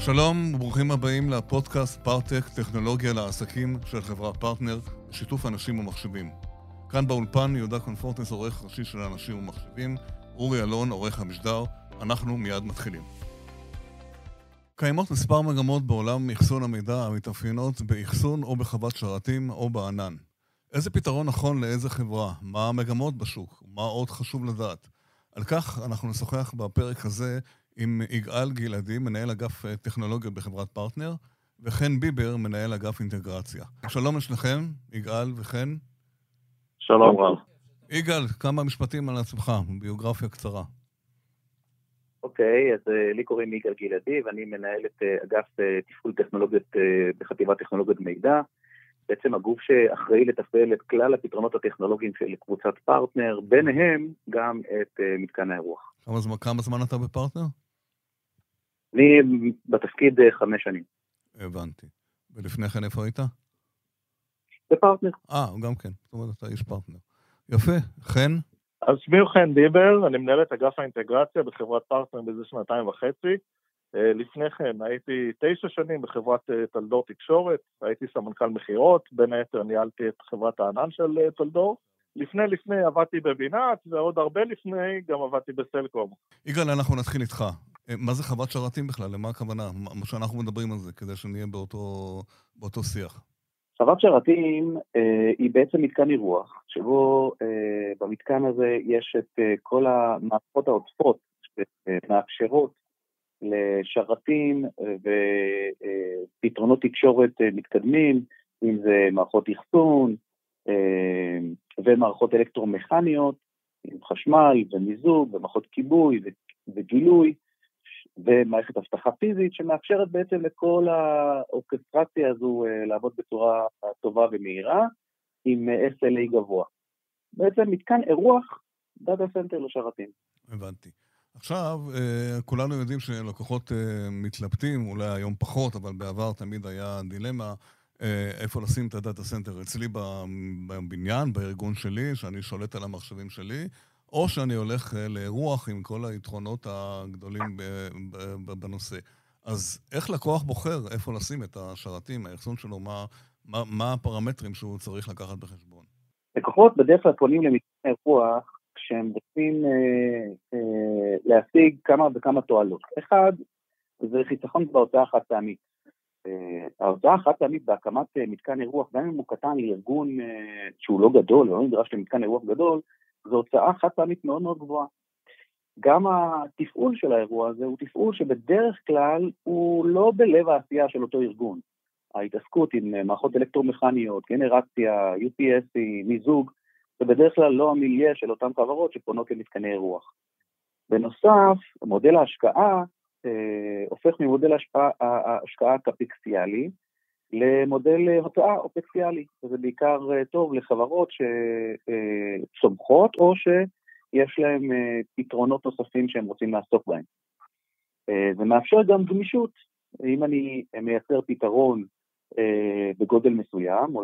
שלום וברוכים הבאים לפודקאסט פארטק, טכנולוגיה לעסקים של חברת פרטנר, בשיתוף אנשים ומחשבים. כאן באולפן יהודה קונפורטס, עורך ראשי של אנשים ומחשבים, אורי אלון, עורך המשדר, אנחנו מיד מתחילים. קיימות מספר מגמות בעולם אחסון המידע המתאפיינות באחסון או בחוות שרתים או בענן. איזה פתרון נכון לאיזה חברה? מה המגמות בשוק? מה עוד חשוב לדעת? על כך אנחנו נשוחח בפרק הזה עם יגאל גלעדי, מנהל אגף אה, טכנולוגיות בחברת פרטנר, וחן ביבר, מנהל אגף אינטגרציה. שלום לשניכם, יגאל וחן. שלום רב. יגאל, כמה משפטים על עצמך, ביוגרפיה קצרה. אוקיי, okay, אז uh, לי קוראים יגאל גלעדי, ואני מנהל את אה, אגף אה, תפעול טכנולוגיות אה, בחטיבת טכנולוגיות מידע. בעצם הגוף שאחראי לתפעל את כלל הפתרונות הטכנולוגיים של קבוצת פרטנר, ביניהם גם את אה, מתקן האירוח. כמה זמן, כמה זמן אתה בפרטנר? אני בתפקיד אה, חמש שנים. הבנתי. ולפני כן איפה היית? בפרטנר. אה, גם כן. זאת אומרת, אתה איש פרטנר. יפה. חן? אז שמי הוא חן ביבר, אני מנהל את אגף האינטגרציה בחברת פרטנר בזה שנתיים וחצי. אה, לפני כן הייתי תשע שנים בחברת אה, טלדור תקשורת, הייתי סמנכ"ל מכירות, בין היתר ניהלתי את חברת הענן של אה, טלדור. לפני לפני עבדתי בבינת, ועוד הרבה לפני גם עבדתי בסלקום. יגאל, אנחנו נתחיל איתך. מה זה חוות שרתים בכלל? למה הכוונה? מה שאנחנו מדברים על זה, כדי שנהיה באותו, באותו שיח. חוות שרתים אה, היא בעצם מתקן אירוח, שבו אה, במתקן הזה יש את אה, כל המערכות העוטפות שמאפשרות לשרתים ופתרונות תקשורת מתקדמים, אם זה מערכות אחסון ומערכות אלקטרומכניות, עם חשמל ומיזוג ומערכות כיבוי וגילוי. ומערכת אבטחה פיזית שמאפשרת בעצם לכל האורקסטרציה הזו לעבוד בצורה טובה ומהירה עם SLA גבוה. בעצם מתקן אירוח data center לשרתים. הבנתי. עכשיו, כולנו יודעים שלקוחות מתלבטים, אולי היום פחות, אבל בעבר תמיד היה דילמה איפה לשים את ה data center. אצלי בבניין, בארגון שלי, שאני שולט על המחשבים שלי, או שאני הולך לאירוח עם כל היתרונות הגדולים בנושא. אז איך לקוח בוחר איפה לשים את השרתים, האחסון שלו, מה, מה, מה הפרמטרים שהוא צריך לקחת בחשבון? לקוחות בדרך כלל פונים למתקן אירוח כשהם רוצים אה, אה, להשיג כמה וכמה תועלות. אחד, זה חיסכון בהוצאה חד פעמית. אה, ההוצאה החד פעמית בהקמת אה, מתקן אירוח, גם אם הוא קטן לארגון אה, שהוא לא גדול, לא נדרש למתקן אירוח גדול, זו הוצאה חד פעמית מאוד מאוד גבוהה. גם התפעול של האירוע הזה הוא תפעול שבדרך כלל הוא לא בלב העשייה של אותו ארגון. ההתעסקות עם מערכות אלקטרומכניות, גנרציה, UPS, מיזוג, זה בדרך כלל לא המיליה של אותן חברות שפונות למתקני אירוח. בנוסף, מודל ההשקעה אה, הופך ממודל ההשקעה, ההשקעה הקפיקסיאלי למודל הוצאה אופקסיאלי, וזה בעיקר אה, טוב לחברות שצומחות או שיש להן אה, פתרונות נוספים שהם רוצים לעסוק בהם. אה, זה מאפשר גם גמישות, אם אני מייצר פתרון בגודל מסוים או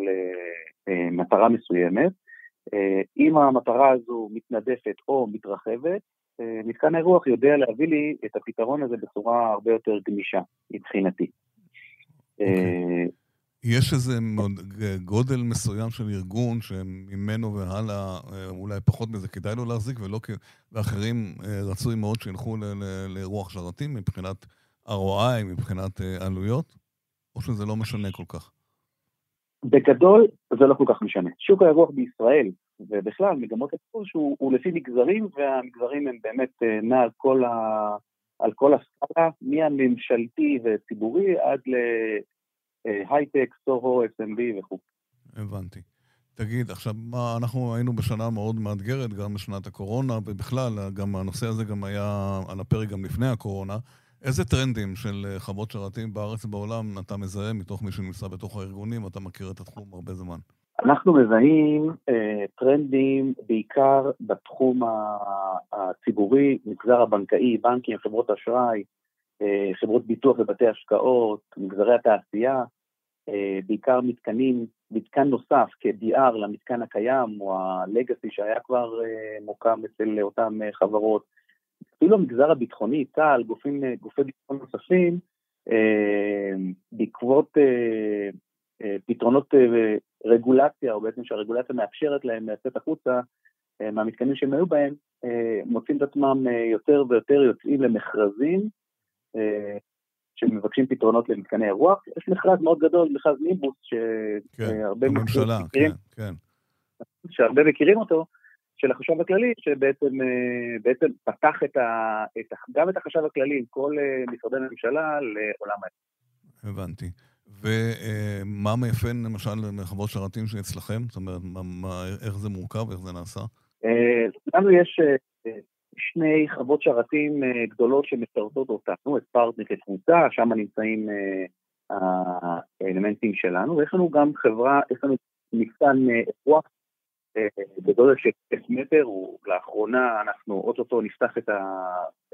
למטרה מסוימת, אם המטרה הזו מתנדפת או מתרחבת, מתקן האירוח יודע להביא לי את הפתרון הזה בצורה הרבה יותר גמישה מבחינתי. Okay. אוקיי. יש איזה גודל מסוים של ארגון שממנו והלאה, אה, אולי פחות מזה כדאי לו להחזיק, ולא כ... ואחרים אה, רצוי מאוד שילכו לאירוח שרתים מבחינת ROI, מבחינת אה, עלויות, או שזה לא משנה כל כך? בגדול זה לא כל כך משנה. שוק האירוח בישראל, ובכלל מגמות הפירוש, הוא לפי מגזרים, והמגזרים הם באמת נע על כל, ה... על כל הסקאלה, מהממשלתי וציבורי עד הייטק, סוהו, SMB וכו'. הבנתי. תגיד, עכשיו, מה, אנחנו היינו בשנה מאוד מאתגרת, גם בשנת הקורונה, ובכלל, גם הנושא הזה גם היה על הפרק גם לפני הקורונה. איזה טרנדים של אה, חוות שרתים בארץ ובעולם אתה מזהה מתוך מי שנמצא בתוך הארגונים, אתה מכיר את התחום הרבה זמן? אנחנו מזהים אה, טרנדים בעיקר בתחום הציבורי, מגזר הבנקאי, בנקים, חברות אשראי, אה, חברות ביטוח ובתי השקעות, מגזרי התעשייה, אה, בעיקר מתקנים, מתקן נוסף כ-DR למתקן הקיים, או ה-Legacy שהיה כבר אה, מוקם אצל אותן חברות. אפילו המגזר הביטחוני, צה"ל, גופים, גופי ביטחון נוספים, בעקבות פתרונות רגולציה, או בעצם שהרגולציה מאפשרת להם לצאת החוצה מהמתקנים שהם היו בהם, מוצאים את עצמם יותר ויותר יוצאים למכרזים שמבקשים פתרונות למתקני אירוח. יש מכרז מאוד גדול, מכרז נימבוס, שהרבה כן, הממשלה, מכירים, כן, כן. שהרבה מכירים אותו, של החשב הכללי, שבעצם אה, בעצם פתח את ה, את, גם את החשב הכללי עם כל אה, משרדי הממשלה לעולם האלה. הבנתי. ומה מאפיין למשל מחוות שרתים שאצלכם? זאת אומרת, מה, מה, איך זה מורכב, איך זה נעשה? אה, לנו יש שני חוות שרתים גדולות שמשרתות אותנו, את פרטנר כקבוצה, שם נמצאים האלמנטים שלנו, ויש לנו גם חברה, יש לנו מתקן אירוח בגודל של 1,000 מטר, הוא לאחרונה, אנחנו אוטוטו נפתח את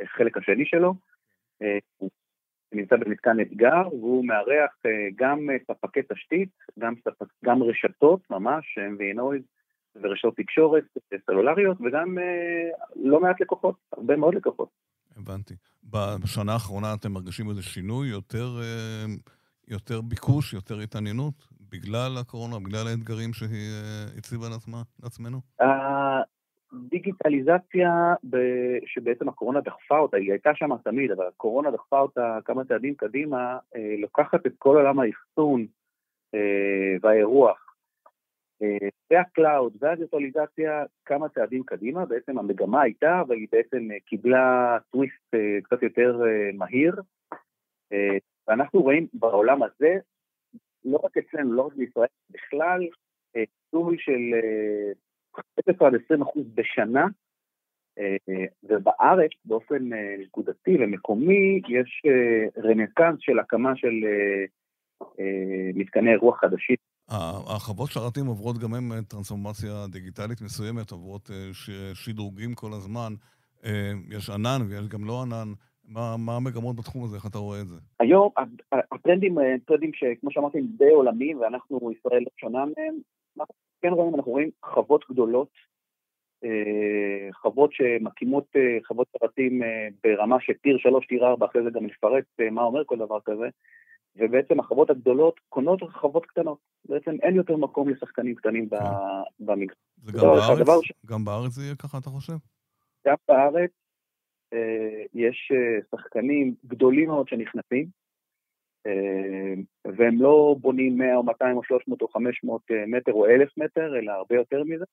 החלק השני שלו, נמצא במתקן אתגר, והוא מארח אה, גם ספקי תשתית, גם, ספק, גם רשתות ממש, MVNOID ורשתות תקשורת סלולריות, וגם אה, לא מעט לקוחות, הרבה מאוד לקוחות. הבנתי. בשנה האחרונה אתם מרגישים איזה שינוי, יותר, אה, יותר ביקוש, יותר התעניינות? בגלל הקורונה, בגלל האתגרים שהיא אה, הציבה לעצמנו? הדיגיטליזציה, שבעצם הקורונה דחפה אותה, היא הייתה שם תמיד, אבל הקורונה דחפה אותה כמה צעדים קדימה, אה, לוקחת את כל עולם האחסון אה, והאירוח. והקלאוד והדיגיטליזציה כמה צעדים קדימה, בעצם המגמה הייתה, אבל היא בעצם קיבלה טוויסט קצת יותר מהיר, ואנחנו רואים בעולם הזה לא רק אצלנו, לא רק בישראל, בכלל גידול של 0 עד 20 אחוז בשנה, אה, ובארץ באופן אה, נקודתי ומקומי יש אה, רנסאנס של הקמה של מתקני אירוח חדשים. החוות שרתים עוברות גם הן טרנספורמציה דיגיטלית מסוימת, עוברות שדרוגים כל הזמן. יש ענן ויש גם לא ענן. מה, מה המגמות בתחום הזה? איך אתה רואה את זה? היום הטרנדים, טרנדים שכמו שאמרתי הם די עולמיים ואנחנו, ישראל לא שונה מהם, אנחנו כן רואים, אנחנו רואים חוות גדולות, אה, חוות שמקימות אה, חוות שרתים אה, ברמה של טיר 3, טיר 4, אחרי זה גם נפרט מה אומר כל דבר כזה, ובעצם החוות הגדולות קונות חוות קטנות. בעצם אין יותר מקום לשחקנים קטנים כן. במגזר. וגם בארץ? ש... גם בארץ זה יהיה ככה, אתה חושב? גם בארץ יש שחקנים גדולים מאוד שנכנסים, והם לא בונים 100 או 200 או 300 או 500 מטר או 1,000 מטר, אלא הרבה יותר מזה,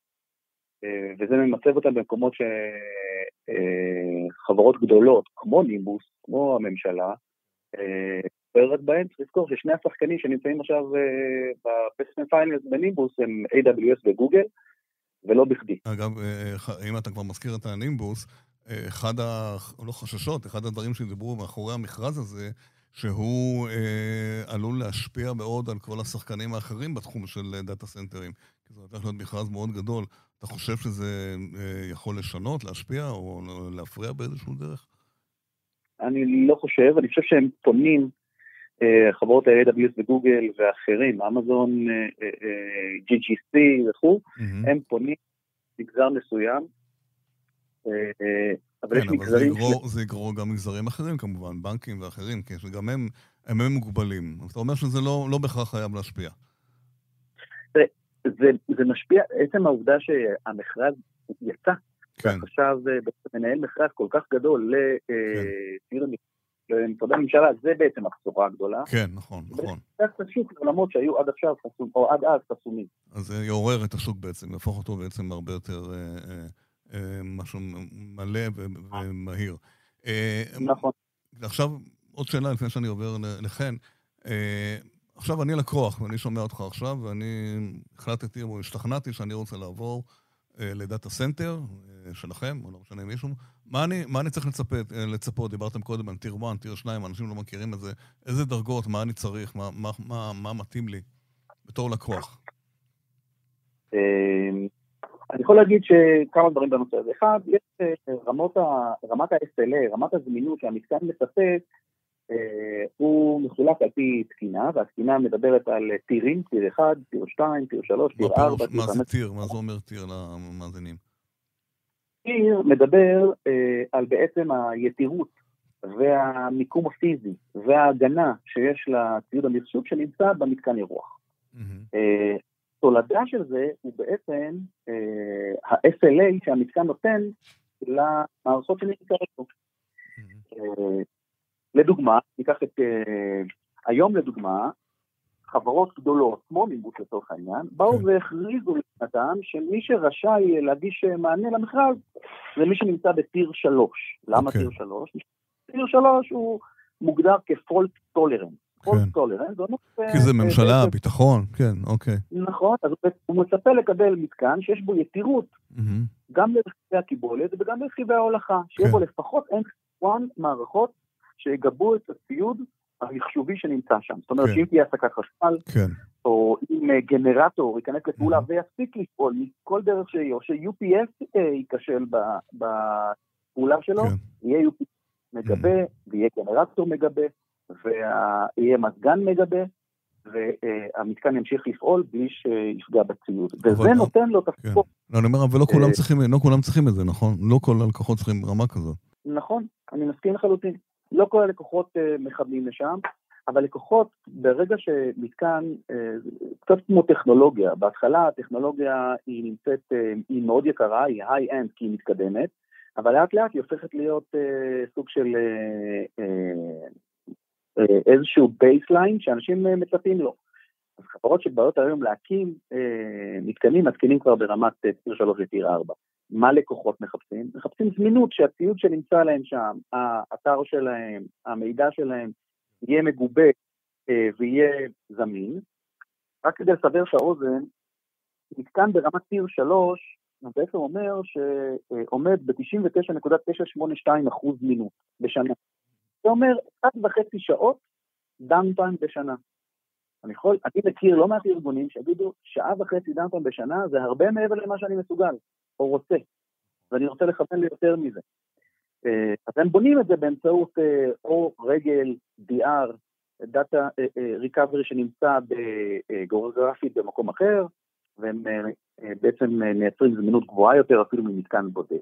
וזה ממצב אותם במקומות שחברות גדולות, כמו נימבוס, כמו הממשלה, פועלת בהם, צריך לזכור ששני השחקנים שנמצאים עכשיו ב past and finals בנימבוס הם AWS וגוגל, ולא בכדי. אגב, אם אתה כבר מזכיר את הנימבוס, אחד ה... לא חששות, אחד הדברים שדיברו מאחורי המכרז הזה, שהוא אה, עלול להשפיע מאוד על כל השחקנים האחרים בתחום של דאטה סנטרים. כי זה הולך להיות מכרז מאוד גדול. אתה חושב שזה אה, יכול לשנות, להשפיע או להפריע באיזשהו דרך? אני לא חושב, אני חושב שהם פונים, אה, חברות ה-AWS וגוגל ואחרים, אמזון, אה, אה, אה GGC וכו', mm-hmm. הם פונים מגזר מסוים, אה, אבל כן, יש מגזרים... אבל זה יגרור, ש... גם מגזרים אחרים כמובן, בנקים ואחרים, כי גם הם, הם, הם מוגבלים. אתה אומר שזה לא, לא בהכרח חייב להשפיע. זה, זה, זה משפיע, עצם העובדה שהמכרז יצא, כן. עכשיו אה, מנהל מכרז כל כך גדול לציר כן. למשרדי הממשלה, זה בעצם הבשורה הגדולה. כן, נכון, נכון. זה קצת השוק לעולמות שהיו עד עכשיו חסומים, או עד אז חסומים. אז זה יעורר את השוק בעצם, יהפוך אותו בעצם הרבה יותר... אה, אה, אה, משהו מלא ומהיר. אה, נכון. עכשיו, עוד שאלה לפני שאני עובר לחן. אה, עכשיו אני לקוח, ואני שומע אותך עכשיו, ואני החלטתי או השתכנעתי שאני רוצה לעבור ל data center שלכם, או לא משנה מישהו. מה אני, מה אני צריך לצפות, לצפות? דיברתם קודם על tier 1, tier 2, אנשים לא מכירים את זה. איזה דרגות, מה אני צריך, מה, מה, מה, מה מתאים לי בתור לקוח? אני יכול להגיד שכמה דברים בנושא הזה. אחד, יש אה, רמות ה, רמת ה-SLA, רמת הזמינות שהמתקן מספק, אה, הוא מחולק על פי תקינה, והתקינה מדברת על tier ים, tier 1, tier 2, tier 3, tier 4, tier 5. מה זה tier? מה זה אומר tier למאזינים? tier מדבר אה, על בעצם היתירות והמיקום הפיזי וההגנה שיש לציוד המחשוב שנמצא במתקן אירוח. Mm-hmm. תולדה של זה הוא בעצם אה, ה-SLA שהמתקן נותן למערכות שנמצאות פה. Mm-hmm. אה, לדוגמה, ניקח את, אה, היום לדוגמה, חברות גדולות, כמו נימבוס לצורך העניין, באו כן. והכריזו לבחינתם שמי שרשאי להגיש מענה למכרז זה מי שנמצא ב tier 3. למה אוקיי. tier 3? tier 3 הוא מוגדר כ fault tolerant. fault tolerant, זה אומר... כי זה ממשלה, ביטחון, כן, אוקיי. נכון, אז הוא מצפה לקבל מתקן שיש בו יתירות, גם לרכיבי הקיבולת וגם לרכיבי ההולכה, שיהיה כן. בו לפחות N1 מערכות שיגבו את הציוד המחשובי שנמצא שם. זאת אומרת, כן. שאם תהיה הפסקת חשמל, כן. או אם אה, גנרטור ייכנס לפעולה. ויפסיק לפעול מכל דרך שהיא, או ש-UPS אה, ייכשל בפעולה שלו, כן. יהיה UPS מגבה. ויהיה גנרטור מגבה, ויהיה מזגן מגבה, והמתקן ימשיך לפעול בלי שיפגע בציוד. וזה לא- נותן לו את הספורט. כן. לא, אני אומר, אבל לא כולם לא כולם צריכים את זה, נכון? לא כל הלקוחות צריכים רמה כזאת. נכון, אני מסכים לחלוטין. לא כל הלקוחות uh, מכוונים לשם, אבל לקוחות, ברגע שמתקן, uh, קצת כמו טכנולוגיה, בהתחלה הטכנולוגיה היא נמצאת, היא מאוד יקרה, היא high-end כי היא מתקדמת, אבל לאט לאט היא הופכת להיות סוג של איזשהו baseline שאנשים אה, מצפים לו. אז חברות שבאות היום להקים אה, מתקנים, מתקינים כבר ברמת tier 3 ל tier 4. מה לקוחות מחפשים? מחפשים זמינות, שהציוד שנמצא להם שם, האתר שלהם, המידע שלהם, יהיה מגובה אה, ויהיה זמין. רק כדי לסבר את האוזן, מתקן ברמת טיר 3, זה בעצם אומר שעומד ב-99.982% זמינות בשנה. זה אומר, אחת וחצי שעות דאונטיים בשנה. אני יכול, אני מכיר לא מעט ארגונים שיגידו, שעה וחצי דאונטיים בשנה זה הרבה מעבר למה שאני מסוגל. או רוצה, ואני רוצה לכוון ליותר מזה. אה, אז הם בונים את זה באמצעות אה, או רגל, DR, דאטה ריקאברי שנמצא בגיאוגרפית במקום אחר, והם אה, בעצם מייצרים זמינות גבוהה יותר אפילו ממתקן בודד.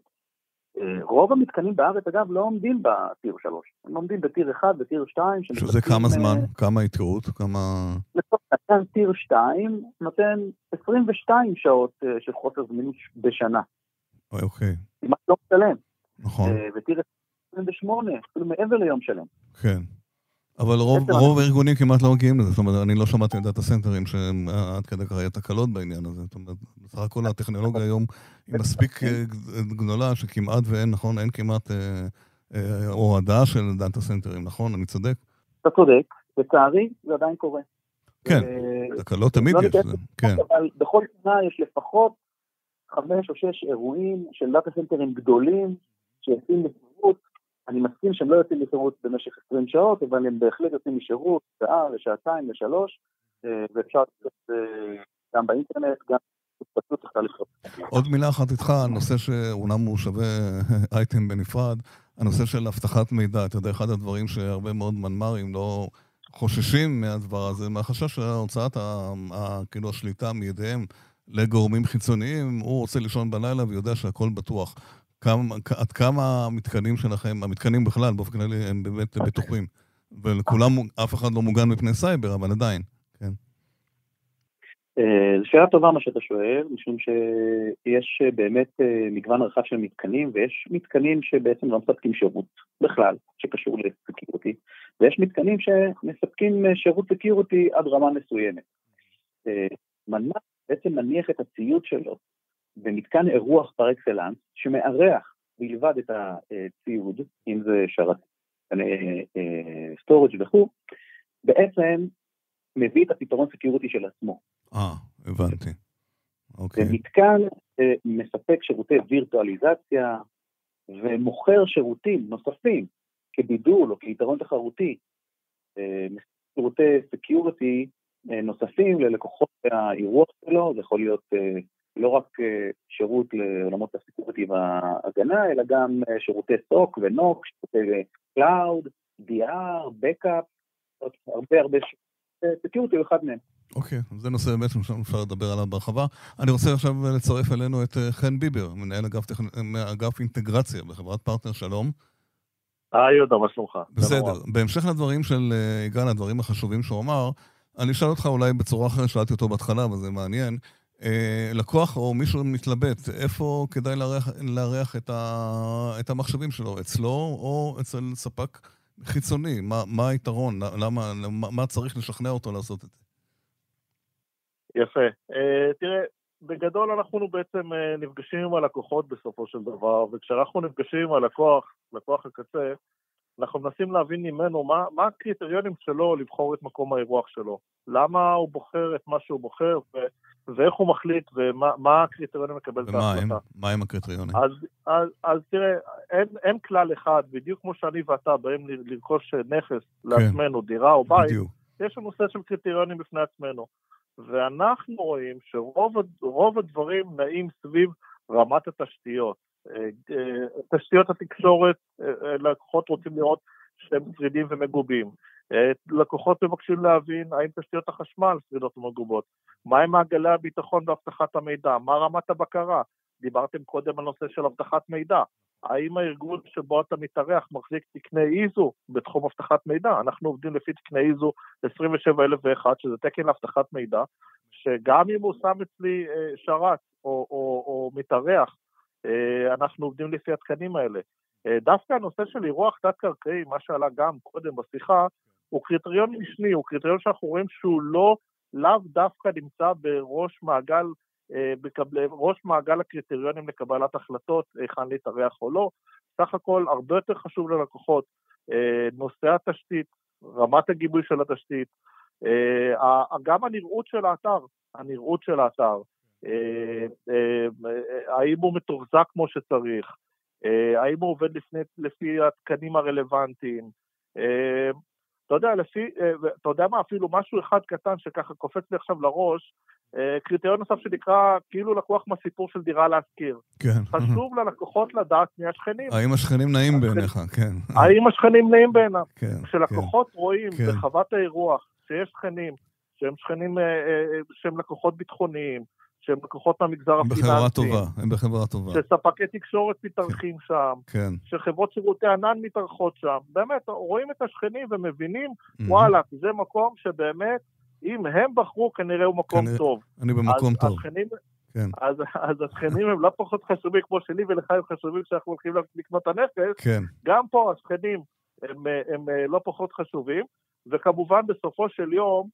רוב המתקנים בארץ, אגב, לא עומדים בטיר 3, הם עומדים בטיר 1, בטיר 2. שזה כמה זמן? כמה יתירות? כמה... לצורך העניין, טיר 2 נותן 22 שעות של חוסר זמינות בשנה. אוקיי. כמעט לא משלם. נכון. ותראה, 28, אפילו מעבר ליום שלם. כן. אבל רוב, רוב הארגונים כמעט לא מגיעים לזה, זאת אומרת, אני לא שמעתי מ data center ים שעד כדי כך היה תקלות בעניין הזה. זאת אומרת, בסך הכל הטכנולוגיה היום היא מספיק אה, גדולה שכמעט ואין, נכון? אין כמעט אה, אה, הורדה של data center ים, נכון? אני צודק? אתה צודק, לצערי זה עדיין קורה. כן, תקלות תמיד לא יש, כן. אבל בכל שנה יש לפחות חמש או שש אירועים של דאטה סנטרים גדולים שיוצאים לשירות. אני מסכים שהם לא יוצאים לשירות במשך 20 שעות, אבל הם בהחלט יוצאים משירות שעה ושעתיים ושלוש, אה, ואפשר לעשות אה, גם באינטרנט, גם. עוד מילה אחת איתך, הנושא שאומנם הוא שווה אייטם בנפרד, הנושא של אבטחת מידע. אתה יודע, אחד הדברים שהרבה מאוד מנמ"רים לא חוששים מהדבר הזה, מהחשש של הוצאת כאילו השליטה מידיהם לגורמים חיצוניים, הוא רוצה לישון בלילה ויודע שהכל בטוח. כמה, עד כמה המתקנים שלכם, המתקנים בכלל, באופן כללי, הם באמת בטוחים. ולכולם, אף אחד לא מוגן מפני סייבר, אבל עדיין, כן. אה, זו שאלה טובה מה שאתה שואל, משום שיש באמת אה, מגוון רחב של מתקנים, ויש מתקנים שבעצם לא מספקים שירות בכלל, שקשור לסקיורטי, ויש מתקנים שמספקים אה, שירות security עד רמה מסוימת. מנמ"ר בעצם מניח את הציוד שלו במתקן אירוח par excellence, שמארח בלבד את הציוד, אם זה שרת storage אה, וכו', בעצם מביא את הפתרון security של עצמו. אה, הבנתי. אוקיי. ומתקן אה, מספק שירותי וירטואליזציה ומוכר שירותים נוספים כבידול או כיתרון תחרותי, אה, שירותי security אה, נוספים ללקוחות האירוח שלו, זה יכול להיות אה, לא רק אה, שירות לעולמות ה security וההגנה, אלא גם שירותי SOC ו NOC, שירותי cloud, DR, backup, הרבה הרבה שירותי security הוא אחד מהם. אוקיי, זה נושא באמת שאפשר לדבר עליו בהרחבה. אני רוצה עכשיו לצרף אלינו את חן ביבר, מנהל אגף, אגף אינטגרציה בחברת פרטנר, שלום. היי יהודה, מה שלומך? בסדר. בהמשך לדברים של יגאל, הדברים החשובים שהוא אמר, אני אשאל אותך אולי בצורה אחרת, שאלתי אותו בהתחלה, אבל זה מעניין. אה, לקוח או מישהו מתלבט, איפה כדאי לארח, את, את המחשבים שלו, אצלו או אצל ספק חיצוני? מה, מה היתרון? למה, מה, מה צריך לשכנע אותו לעשות את זה? יפה. Uh, תראה, בגדול אנחנו בעצם uh, נפגשים עם הלקוחות בסופו של דבר, וכשאנחנו נפגשים עם הלקוח, לקוח הקצה, אנחנו מנסים להבין ממנו מה, מה הקריטריונים שלו לבחור את מקום האירוח שלו. למה הוא בוחר את מה שהוא בוחר, ו, ואיך הוא מחליט, ומה הקריטריונים לקבל את ההחלטה. ומה הם? הקריטריונים? אז, אז, אז תראה, אין, אין כלל אחד, בדיוק כמו שאני ואתה באים לרכוש נכס כן. לעצמנו, דירה או בית, בדיוק. יש לנו סט של קריטריונים בפני עצמנו. ואנחנו רואים שרוב הדברים נעים סביב רמת התשתיות. תשתיות התקשורת, לקוחות רוצים לראות שהם שרידים ומגובים. לקוחות מבקשים להבין האם תשתיות החשמל שרידות ומגובות. מהם מעגלי הביטחון ואבטחת המידע? מה רמת הבקרה? דיברתם קודם על נושא של אבטחת מידע. האם הארגון שבו אתה מתארח מחזיק תקני איזו בתחום אבטחת מידע? אנחנו עובדים לפי תקני איזו 27001, שזה תקן לאבטחת מידע, שגם אם הוא שם אצלי שרת או, או, או מתארח אה, אנחנו עובדים לפי התקנים האלה. אה, דווקא הנושא של אירוח תת-קרקעי, מה שעלה גם קודם בשיחה, הוא קריטריון משני, הוא קריטריון שאנחנו רואים שהוא לא, לאו דווקא נמצא בראש מעגל, אה, בראש מעגל הקריטריונים לקבלת החלטות, היכן להתארח או לא. סך הכל הרבה יותר חשוב ללקוחות נושא התשתית, רמת הגיבוי של התשתית, גם הנראות של האתר, הנראות של האתר. אה, אה, האם הוא מתוחזק כמו שצריך, אה, האם הוא עובד לפני, לפי התקנים הרלוונטיים. אתה יודע, לפי, אתה יודע מה, אפילו משהו אחד קטן שככה קופץ לי עכשיו לראש, קריטריון נוסף שנקרא כאילו לקוח מהסיפור של דירה להשכיר. כן. חשוב ללקוחות לדעת מי השכנים. האם השכנים נעים בעיניך, כן. האם השכנים נעים בעיניו. כן. כשלקוחות כן. רואים כן. בחוות האירוח שיש שכנים, שהם שכנים שהם לקוחות ביטחוניים, שהם לקוחות מהמגזר הפיננסי. הם בחברה טובה, הם בחברה טובה. שספקי תקשורת מתארחים כן. שם, כן. שחברות שירותי ענן מתארחות שם. באמת, רואים את השכנים ומבינים, mm-hmm. וואלה, זה מקום שבאמת, אם הם בחרו, כנראה הוא מקום כנראה, טוב. אני במקום אז טוב. השכנים, כן. אז, אז השכנים הם לא פחות חשובים כמו שלי ולך הם חשובים כשאנחנו הולכים לקנות את הנכס. כן. גם פה השכנים הם, הם, הם לא פחות חשובים, וכמובן בסופו של יום,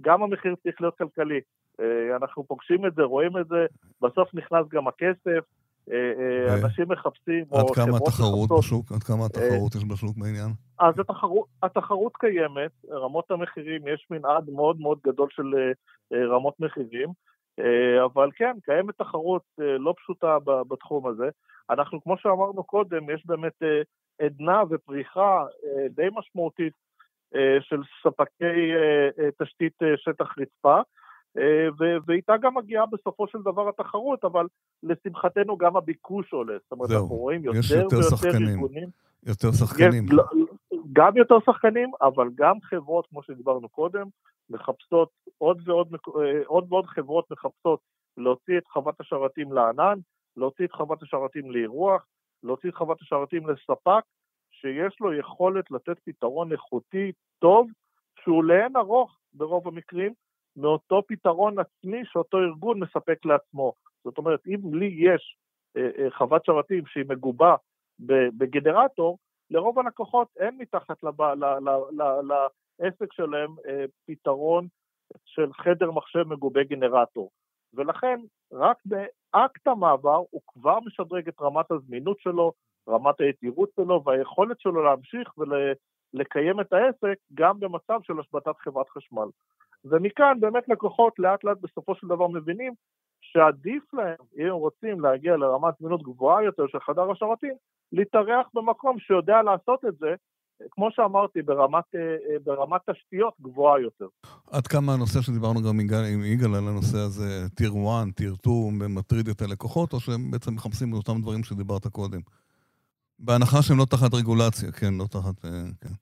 גם המחיר צריך להיות כלכלי. אה, אנחנו פוגשים את זה, רואים את זה, בסוף נכנס גם הכסף, אה, אה, אנשים מחפשים, עד כמה התחרות בשוק? עד כמה התחרות יש בשוק בעניין? אז התחרות, התחרות קיימת, רמות המחירים, יש מנעד מאוד מאוד גדול של רמות מחירים, אבל כן, קיימת תחרות לא פשוטה בתחום הזה. אנחנו, כמו שאמרנו קודם, יש באמת עדנה ופריחה די משמעותית של ספקי תשתית שטח רצפה. אה, ואיתה גם מגיעה בסופו של דבר התחרות, אבל לשמחתנו גם הביקוש עולה. זאת אומרת, אנחנו רואים יותר, יותר ויותר שחקנים. ארגונים. יותר שחקנים. לא, גם יותר שחקנים, אבל גם חברות, כמו שדיברנו קודם, מחפשות עוד ועוד, אה, עוד ועוד חברות מחפשות להוציא את חוות השרתים לענן, להוציא את חוות השרתים לאירוח, להוציא את חוות השרתים לספק, שיש לו יכולת לתת פתרון איכותי טוב, שהוא לאין ארוך ברוב המקרים, מאותו פתרון עצמי שאותו ארגון מספק לעצמו. זאת אומרת, אם לי יש אה, אה, חוות שרתים שהיא מגובה בגנרטור, לרוב הלקוחות אין מתחת לב, ל, ל, ל, לעסק שלהם אה, פתרון של חדר מחשב מגובה גנרטור. ולכן, רק באקט המעבר הוא כבר משדרג את רמת הזמינות שלו, רמת היתירות שלו והיכולת שלו להמשיך ולקיים את העסק גם במצב של השבתת חברת חשמל. ומכאן באמת לקוחות לאט לאט בסופו של דבר מבינים שעדיף להם, אם הם רוצים להגיע לרמת זמינות גבוהה יותר של חדר השרתים, להתארח במקום שיודע לעשות את זה, כמו שאמרתי, ברמת, אה, אה, ברמת תשתיות גבוהה יותר. עד כמה הנושא שדיברנו גם עם יגאל על הנושא הזה, טיר 1, טיר 2, מטריד את הלקוחות, או שהם בעצם מחפשים את אותם דברים שדיברת קודם? בהנחה שהם לא תחת רגולציה, כן, לא תחת... אה, כן.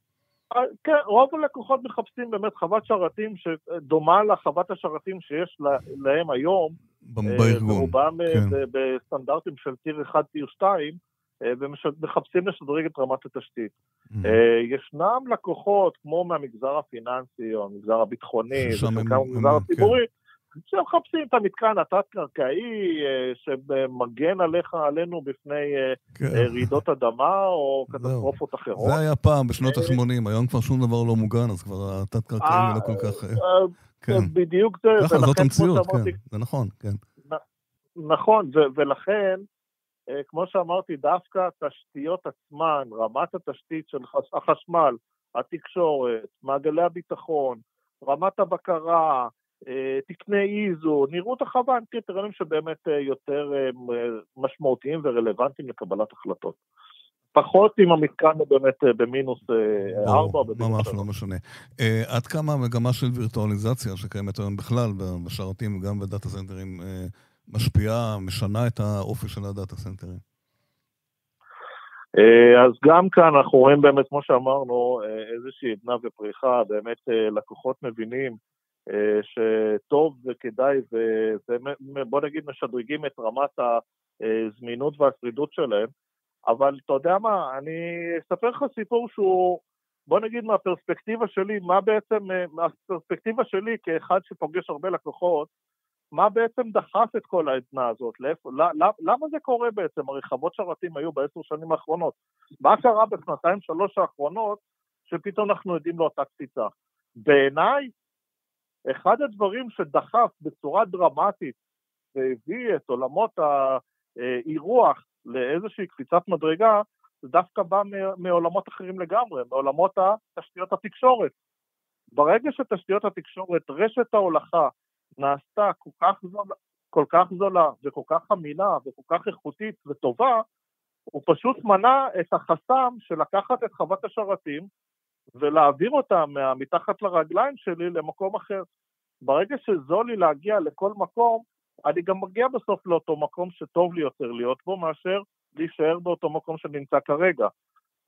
כן, רוב הלקוחות מחפשים באמת חוות שרתים שדומה לחוות השרתים שיש להם היום. בארגון. רובם אה, כן. בסטנדרטים של טיר 1, טיר 2, ומחפשים לשדרג את רמת התשתית. Mm-hmm. ישנם לקוחות, כמו מהמגזר הפיננסי או המגזר הביטחוני, וחלקם המגזר כן. שמחפשים את המתקן התת-קרקעי שמגן עליך, עלינו בפני כן. רעידות אדמה או קטסטרופות אחרות. זה היה פעם, בשנות ה-80, היום כבר שום דבר לא מוגן, אז כבר התת-קרקעי לא כל כך... כן. בדיוק זה. ככה, זאת המציאות, כן, זה נכון, כן. נכון, ולכן, כמו שאמרתי, דווקא התשתיות עצמן, רמת התשתית של החשמל, התקשורת, מעגלי הביטחון, רמת הבקרה, תקני איזו, נראות החווה הם קריטריונים שבאמת יותר משמעותיים ורלוונטיים לקבלת החלטות. פחות אם המתקן הוא באמת במינוס ארבע. ממש לא משנה. עד כמה המגמה של וירטואליזציה שקיימת היום בכלל בשרתים, גם ב data center ים, משפיעה, משנה את האופי של ה data center ים? אז גם כאן אנחנו רואים באמת, כמו שאמרנו, איזושהי עדנה ופריחה, באמת לקוחות מבינים שטוב וכדאי, ובוא נגיד משדרגים את רמת הזמינות והשרידות שלהם, אבל אתה יודע מה, אני אספר לך סיפור שהוא, בוא נגיד מהפרספקטיבה שלי, מה בעצם, מהפרספקטיבה שלי כאחד שפוגש הרבה לקוחות, מה בעצם דחף את כל העדנה הזאת? לאיפה, למה זה קורה בעצם? הרי חוות שרתים היו בעשר שנים האחרונות. מה קרה בשנתיים שלוש האחרונות שפתאום אנחנו יודעים לאותה קפיצה? בעיניי, אחד הדברים שדחף בצורה דרמטית והביא את עולמות האירוח לאיזושהי קפיצת מדרגה, זה דווקא בא מעולמות אחרים לגמרי, מעולמות תשתיות התקשורת. ברגע שתשתיות התקשורת, רשת ההולכה, נעשתה כל כך זולה, כל כך זולה וכל כך אמינה וכל כך איכותית וטובה, הוא פשוט מנע את החסם של לקחת את חוות השרתים ולהעביר אותה מתחת לרגליים שלי למקום אחר. ברגע שזול לי להגיע לכל מקום, אני גם מגיע בסוף לאותו מקום שטוב לי יותר להיות בו מאשר להישאר באותו מקום שנמצא כרגע.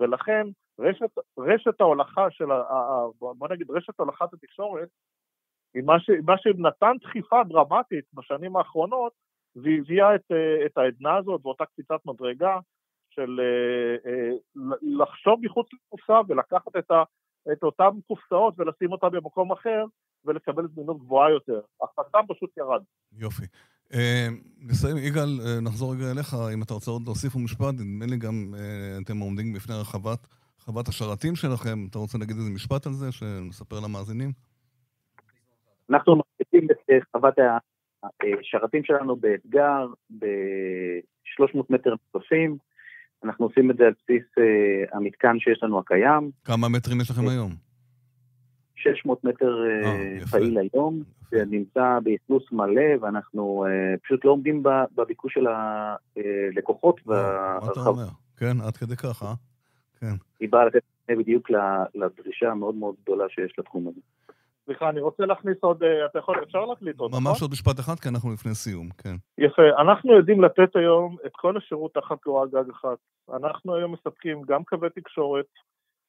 ולכן רשת, רשת ההולכה של, בוא נגיד רשת הולכת התקשורת, היא מה, מה שנתן דחיפה דרמטית בשנים האחרונות, והביאה את, את העדנה הזאת ואותה קפיצת מדרגה של אה, אה, לחשוב מחוץ לקופסה ולקחת את, ה, את אותן קופסאות ולשים אותן במקום אחר ולקבל זמינות גבוהה יותר. החסם פשוט ירד. יופי. אה, נסיים, יגאל, אה, נחזור רגע אליך, אם אתה רוצה עוד להוסיף משפט, נדמה לי גם אה, אתם עומדים בפני הרחבת חוות השרתים שלכם, אתה רוצה להגיד איזה משפט על זה, שנספר למאזינים? אנחנו מחליטים את חוות השרתים שלנו באתגר, ב-300 מטר נוספים. אנחנו עושים את זה על בסיס המתקן שיש לנו הקיים. כמה מטרים יש לכם היום? 600 מטר אה, פעיל היום, שנמצא באכלוס מלא, ואנחנו אה, פשוט לא עומדים בביקוש של הלקוחות. מה אתה אומר? כן, עד כדי כך, אה? כן. היא באה לתת בדיוק לדרישה המאוד מאוד גדולה שיש לתחום הזה. סליחה, אני רוצה להכניס עוד, אה, אתה יכול, אפשר להקליט עוד, נכון? ממש עוד משפט אחד, כי אנחנו לפני סיום, כן. יפה, אנחנו יודעים לתת היום את כל השירות תחת קורת גג אחת. אנחנו היום מספקים גם קווי תקשורת,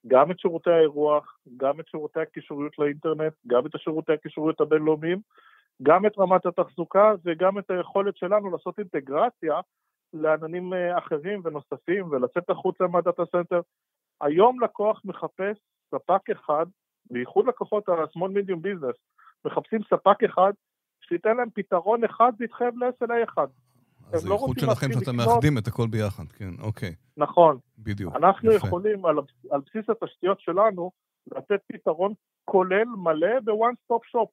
גם את שירותי האירוח, גם את שירותי הקישוריות לאינטרנט, גם את השירותי הקישוריות הבינלאומיים, גם את רמת התחזוקה וגם את היכולת שלנו לעשות אינטגרציה לעננים אה, אחרים ונוספים ולצאת החוצה מה data center. היום לקוח מחפש ספק אחד, בייחוד לקוחות ה-small medium business, מחפשים ספק אחד שייתן להם פתרון אחד ויתחייב ל-SLA אחד. אז זה לא שלכם שאתם מאחדים את הכל ביחד, כן, אוקיי. נכון. בדיוק, אנחנו יפה. יכולים על, על בסיס התשתיות שלנו לתת פתרון כולל מלא ב-one stop shop,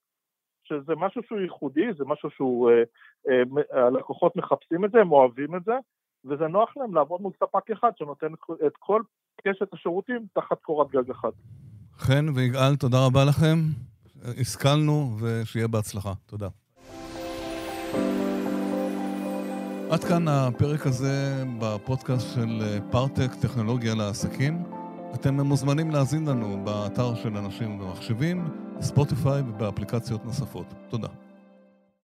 שזה משהו שהוא ייחודי, זה משהו שהוא, אה, אה, הלקוחות מחפשים את זה, הם אוהבים את זה, וזה נוח להם לעבוד מול ספק אחד שנותן את כל קשת השירותים תחת קורת גג אחת. חן ויגאל, תודה רבה לכם. השכלנו, ושיהיה בהצלחה. תודה. עד כאן הפרק הזה בפודקאסט של פארטק, טכנולוגיה לעסקים. אתם מוזמנים להאזין לנו באתר של אנשים ומחשבים, ספוטיפיי ובאפליקציות נוספות. תודה.